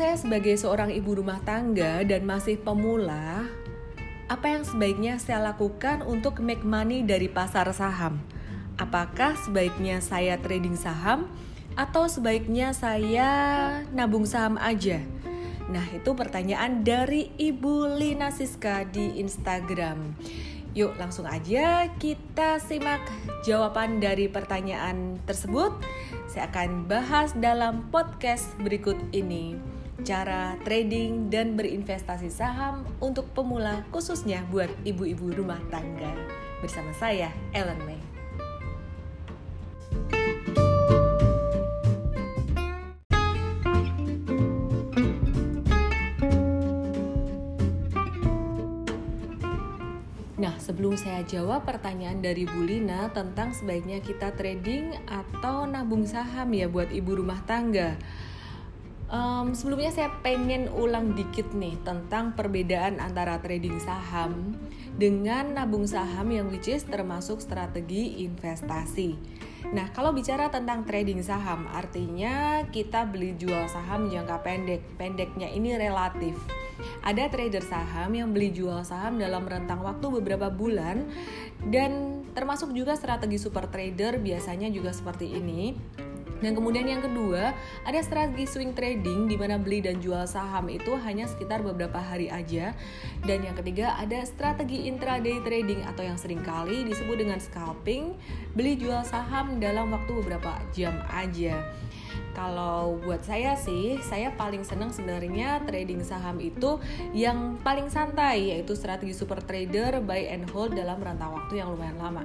saya sebagai seorang ibu rumah tangga dan masih pemula, apa yang sebaiknya saya lakukan untuk make money dari pasar saham? Apakah sebaiknya saya trading saham atau sebaiknya saya nabung saham aja? Nah, itu pertanyaan dari Ibu Lina Siska di Instagram. Yuk, langsung aja kita simak jawaban dari pertanyaan tersebut. Saya akan bahas dalam podcast berikut ini cara trading dan berinvestasi saham untuk pemula khususnya buat ibu-ibu rumah tangga. Bersama saya Ellen May. Nah, sebelum saya jawab pertanyaan dari Bu Lina tentang sebaiknya kita trading atau nabung saham ya buat ibu rumah tangga. Um, sebelumnya saya pengen ulang dikit nih tentang perbedaan antara trading saham dengan nabung saham yang which is termasuk strategi investasi. Nah, kalau bicara tentang trading saham, artinya kita beli jual saham jangka pendek. Pendeknya ini relatif. Ada trader saham yang beli jual saham dalam rentang waktu beberapa bulan dan termasuk juga strategi super trader biasanya juga seperti ini dan kemudian yang kedua, ada strategi swing trading di mana beli dan jual saham itu hanya sekitar beberapa hari aja. Dan yang ketiga, ada strategi intraday trading atau yang sering kali disebut dengan scalping, beli jual saham dalam waktu beberapa jam aja. Kalau buat saya sih, saya paling senang sebenarnya trading saham itu yang paling santai yaitu strategi super trader buy and hold dalam rentang waktu yang lumayan lama.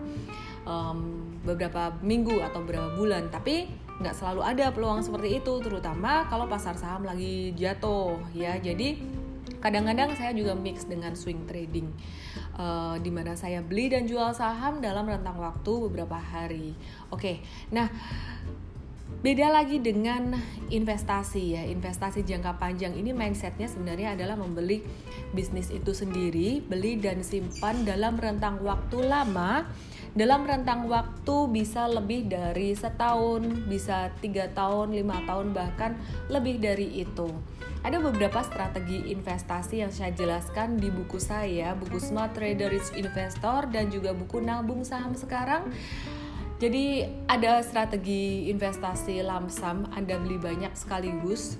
Um, beberapa minggu atau beberapa bulan, tapi nggak selalu ada peluang seperti itu terutama kalau pasar saham lagi jatuh ya. Jadi kadang-kadang saya juga mix dengan swing trading uh, di mana saya beli dan jual saham dalam rentang waktu beberapa hari. Oke nah Beda lagi dengan investasi ya, investasi jangka panjang ini mindsetnya sebenarnya adalah membeli bisnis itu sendiri, beli dan simpan dalam rentang waktu lama dalam rentang waktu bisa lebih dari setahun, bisa tiga tahun, lima tahun bahkan lebih dari itu. Ada beberapa strategi investasi yang saya jelaskan di buku saya, buku Smart Trader Rich Investor dan juga buku Nabung Saham sekarang. Jadi ada strategi investasi lamsam, Anda beli banyak sekaligus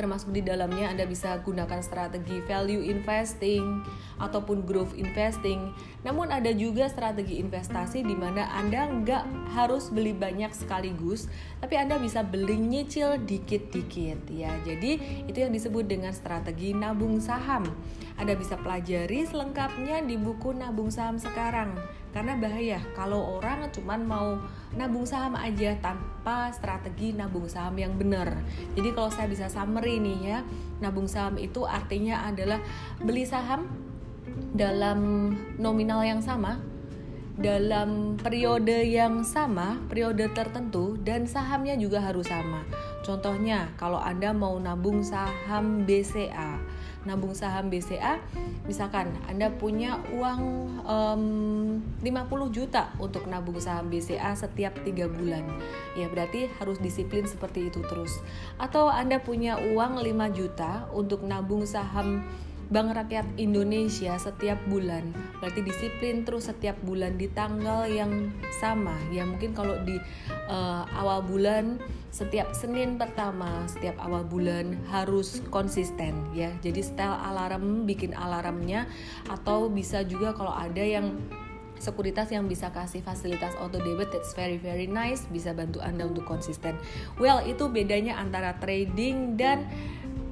termasuk di dalamnya Anda bisa gunakan strategi value investing ataupun growth investing. Namun ada juga strategi investasi di mana Anda nggak harus beli banyak sekaligus, tapi Anda bisa beli nyicil dikit-dikit ya. Jadi itu yang disebut dengan strategi nabung saham. Anda bisa pelajari selengkapnya di buku nabung saham sekarang karena bahaya kalau orang cuman mau nabung saham aja tanpa strategi nabung saham yang benar. Jadi kalau saya bisa summary nih ya, nabung saham itu artinya adalah beli saham dalam nominal yang sama dalam periode yang sama, periode tertentu dan sahamnya juga harus sama. Contohnya, kalau Anda mau nabung saham BCA, nabung saham BCA misalkan Anda punya uang um, 50 juta untuk nabung saham BCA setiap tiga bulan. Ya berarti harus disiplin seperti itu terus. Atau Anda punya uang 5 juta untuk nabung saham Bank Rakyat Indonesia setiap bulan. Berarti disiplin terus setiap bulan di tanggal yang sama. Ya mungkin kalau di uh, awal bulan setiap Senin pertama setiap awal bulan harus konsisten ya. Jadi style alarm bikin alarmnya atau bisa juga kalau ada yang sekuritas yang bisa kasih fasilitas auto debit that's very very nice bisa bantu anda untuk konsisten. Well itu bedanya antara trading dan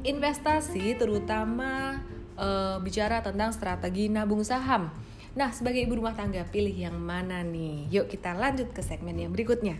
investasi terutama uh, bicara tentang strategi nabung saham. Nah, sebagai ibu rumah tangga, pilih yang mana nih? Yuk kita lanjut ke segmen yang berikutnya.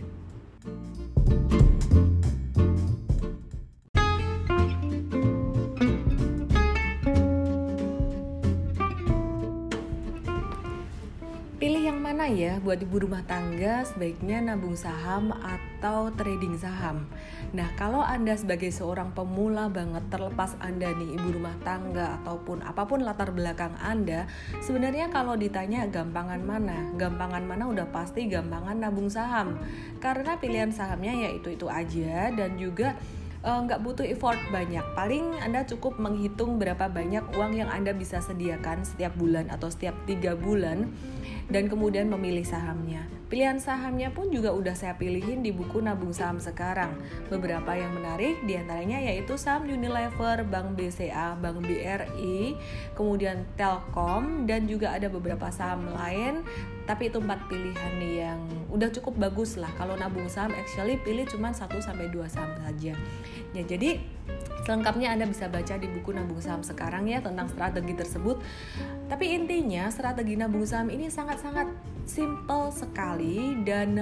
Mana ya buat ibu rumah tangga sebaiknya nabung saham atau trading saham? Nah, kalau Anda sebagai seorang pemula banget terlepas Anda nih ibu rumah tangga ataupun apa pun latar belakang Anda, sebenarnya kalau ditanya gampangan mana? Gampangan mana udah pasti gampangan nabung saham. Karena pilihan sahamnya ya itu-itu aja dan juga nggak uh, butuh effort banyak. Paling anda cukup menghitung berapa banyak uang yang anda bisa sediakan setiap bulan atau setiap tiga bulan dan kemudian memilih sahamnya. Pilihan sahamnya pun juga udah saya pilihin di buku nabung saham sekarang. Beberapa yang menarik di antaranya yaitu saham Unilever, Bank BCA, Bank BRI kemudian Telkom dan juga ada beberapa saham lain tapi itu empat pilihan yang udah cukup bagus lah kalau nabung saham actually pilih cuma 1 sampai dua saham saja Ya, jadi Selengkapnya Anda bisa baca di buku Nabung Saham sekarang ya tentang strategi tersebut. Tapi intinya strategi nabung saham ini sangat-sangat simple sekali dan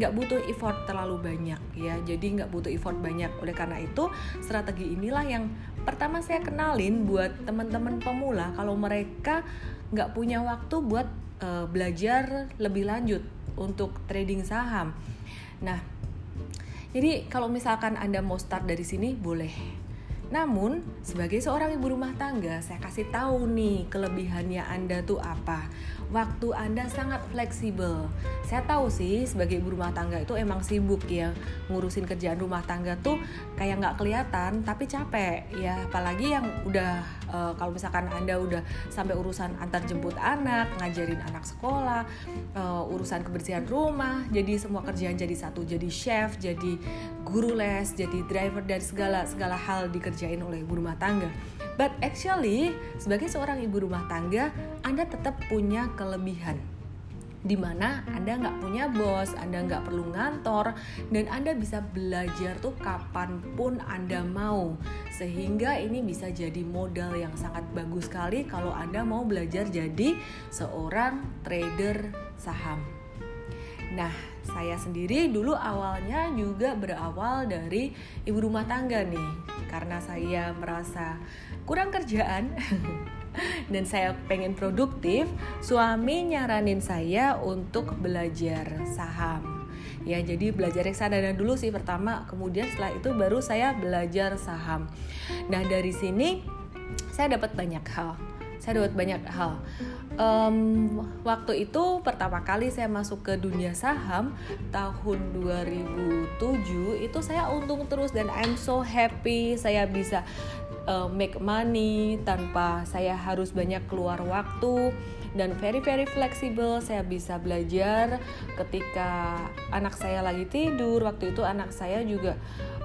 nggak butuh effort terlalu banyak ya. Jadi nggak butuh effort banyak. Oleh karena itu strategi inilah yang pertama saya kenalin buat teman-teman pemula kalau mereka nggak punya waktu buat uh, belajar lebih lanjut untuk trading saham. Nah, jadi kalau misalkan Anda mau start dari sini boleh. Namun, sebagai seorang ibu rumah tangga, saya kasih tahu nih kelebihannya Anda tuh apa. Waktu Anda sangat fleksibel. Saya tahu sih sebagai ibu rumah tangga itu emang sibuk ya ngurusin kerjaan rumah tangga tuh kayak nggak kelihatan tapi capek ya apalagi yang udah uh, kalau misalkan Anda udah sampai urusan antar jemput anak, ngajarin anak sekolah, uh, urusan kebersihan rumah, jadi semua kerjaan jadi satu, jadi chef, jadi guru les, jadi driver dan segala segala hal dikerjain oleh ibu rumah tangga. But actually, sebagai seorang ibu rumah tangga, Anda tetap punya kelebihan di mana Anda nggak punya bos, Anda nggak perlu ngantor, dan Anda bisa belajar tuh kapan pun Anda mau. Sehingga ini bisa jadi modal yang sangat bagus sekali kalau Anda mau belajar jadi seorang trader saham. Nah, saya sendiri dulu awalnya juga berawal dari ibu rumah tangga nih, karena saya merasa kurang kerjaan. dan saya pengen produktif, suami nyaranin saya untuk belajar saham. Ya, jadi belajar reksadana dulu sih pertama, kemudian setelah itu baru saya belajar saham. Nah, dari sini saya dapat banyak hal. Saya dapat banyak hal. Um, waktu itu pertama kali saya masuk ke dunia saham tahun 2007 itu saya untung terus dan I'm so happy saya bisa uh, make money tanpa saya harus banyak keluar waktu dan very very flexible. Saya bisa belajar ketika anak saya lagi tidur. Waktu itu anak saya juga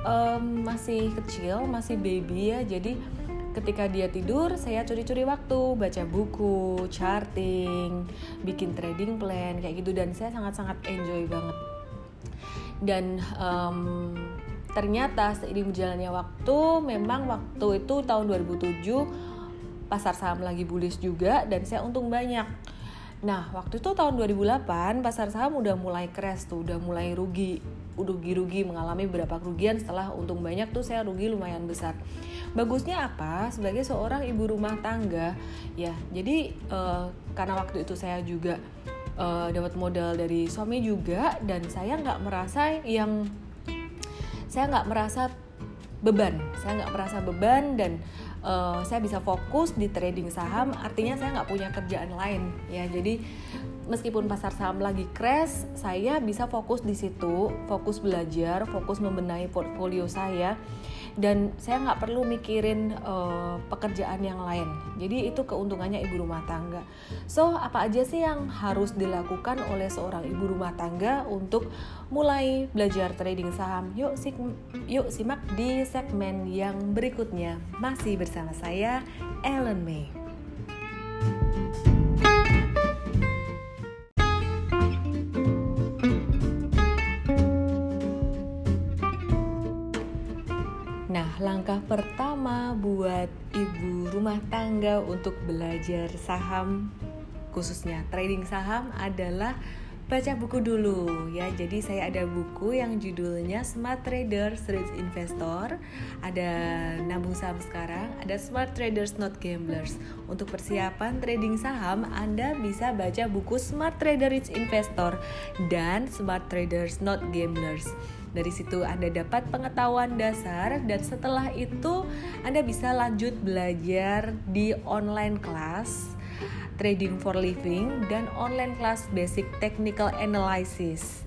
um, masih kecil masih baby ya. Jadi ketika dia tidur saya curi-curi waktu baca buku charting bikin trading plan kayak gitu. Dan saya sangat-sangat enjoy banget. Dan um, ternyata seiring berjalannya waktu memang waktu itu tahun 2007 pasar saham lagi bullish juga dan saya untung banyak Nah, waktu itu tahun 2008 pasar saham udah mulai crash tuh, udah mulai rugi, rugi-rugi mengalami beberapa kerugian setelah untung banyak tuh saya rugi lumayan besar. Bagusnya apa? Sebagai seorang ibu rumah tangga, ya. Jadi uh, karena waktu itu saya juga uh, dapat modal dari suami juga dan saya nggak merasa yang saya nggak merasa beban. Saya nggak merasa beban dan uh, saya bisa fokus di trading saham. Artinya saya nggak punya kerjaan lain. Ya jadi meskipun pasar saham lagi crash saya bisa fokus di situ fokus belajar fokus membenahi portfolio saya dan saya nggak perlu mikirin uh, pekerjaan yang lain. Jadi itu keuntungannya ibu rumah tangga. So apa aja sih yang harus dilakukan oleh seorang ibu rumah tangga untuk mulai belajar trading saham? Yuk sik yuk simak di segmen yang berikutnya. Masih bersama saya Ellen May buat ibu rumah tangga untuk belajar saham khususnya trading saham adalah baca buku dulu ya. Jadi saya ada buku yang judulnya Smart Traders Rich Investor, ada nabung saham sekarang, ada Smart Traders Not Gamblers. Untuk persiapan trading saham, Anda bisa baca buku Smart Trader Rich Investor dan Smart Traders Not Gamblers. Dari situ Anda dapat pengetahuan dasar dan setelah itu Anda bisa lanjut belajar di online class Trading for Living dan online class Basic Technical Analysis.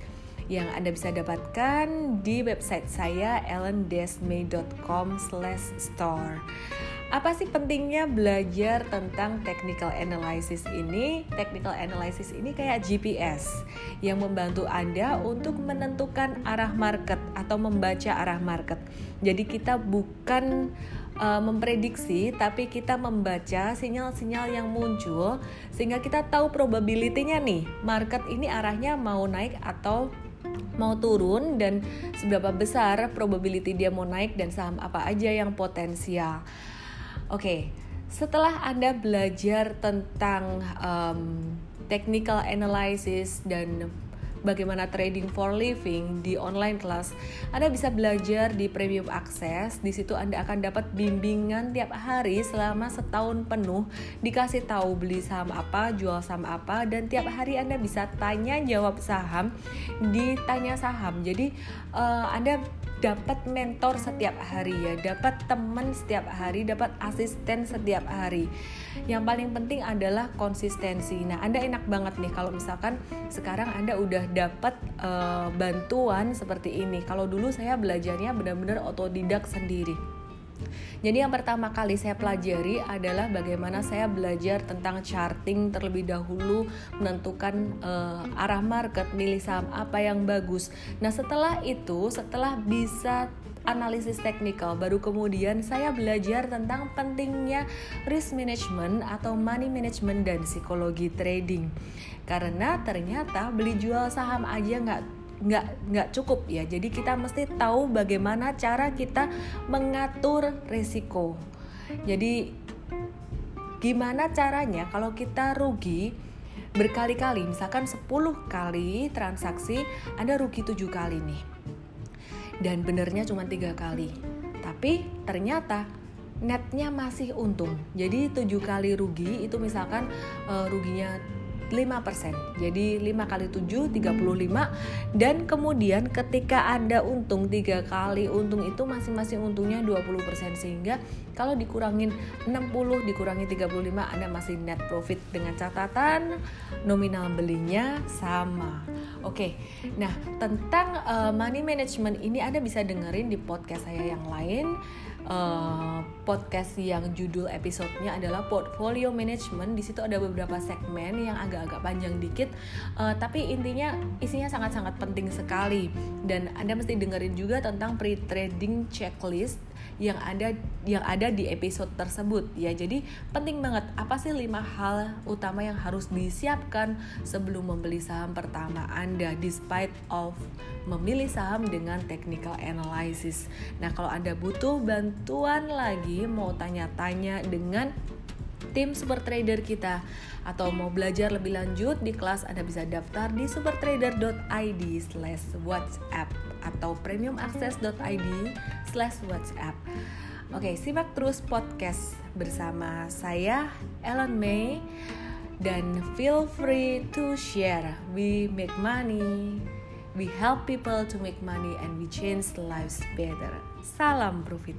yang Anda bisa dapatkan di website saya ellendesmay.com/store. Apa sih pentingnya belajar tentang technical analysis ini? Technical analysis ini kayak GPS yang membantu Anda untuk menentukan arah market atau membaca arah market. Jadi kita bukan uh, memprediksi tapi kita membaca sinyal-sinyal yang muncul sehingga kita tahu probability-nya nih market ini arahnya mau naik atau mau turun dan seberapa besar probability dia mau naik dan saham apa aja yang potensial. Oke, setelah Anda belajar tentang um, technical analysis dan bagaimana trading for living di online class, Anda bisa belajar di Premium Access. Di situ Anda akan dapat bimbingan tiap hari selama setahun penuh, dikasih tahu beli saham apa, jual saham apa, dan tiap hari Anda bisa tanya jawab saham ditanya saham. Jadi uh, Anda dapat mentor setiap hari ya, dapat teman setiap hari, dapat asisten setiap hari. Yang paling penting adalah konsistensi. Nah, Anda enak banget nih kalau misalkan sekarang Anda udah dapat uh, bantuan seperti ini. Kalau dulu saya belajarnya benar-benar otodidak sendiri. Jadi yang pertama kali saya pelajari adalah bagaimana saya belajar tentang charting terlebih dahulu, menentukan uh, arah market, milih saham apa yang bagus. Nah setelah itu, setelah bisa analisis teknikal, baru kemudian saya belajar tentang pentingnya risk management atau money management dan psikologi trading. Karena ternyata beli jual saham aja nggak nggak nggak cukup ya. Jadi kita mesti tahu bagaimana cara kita mengatur resiko jadi gimana caranya kalau kita rugi berkali-kali? Misalkan 10 kali transaksi Anda rugi tujuh kali nih. Dan benernya cuma tiga kali. Tapi ternyata netnya masih untung. Jadi tujuh kali rugi itu misalkan uh, ruginya 5%. Jadi 5 kali 7 35 dan kemudian ketika Anda untung 3 kali untung itu masing-masing untungnya 20% sehingga kalau dikurangin 60 dikurangi 35 Anda masih net profit dengan catatan nominal belinya sama. Oke. Nah, tentang uh, money management ini Anda bisa dengerin di podcast saya yang lain uh, podcast yang judul episodenya adalah portfolio management. Di situ ada beberapa segmen yang agak-agak panjang dikit, uh, tapi intinya isinya sangat-sangat penting sekali. Dan Anda mesti dengerin juga tentang pre-trading checklist yang ada yang ada di episode tersebut. Ya jadi penting banget apa sih lima hal utama yang harus disiapkan sebelum membeli saham pertama anda despite of memilih saham dengan technical analysis. Nah kalau anda butuh bantuan lagi mau tanya-tanya dengan tim super trader kita atau mau belajar lebih lanjut di kelas Anda bisa daftar di supertrader.id slash whatsapp atau premiumaccess.id slash whatsapp Oke, simak terus podcast bersama saya, Ellen May dan feel free to share. We make money, we help people to make money and we change lives better. Salam profit.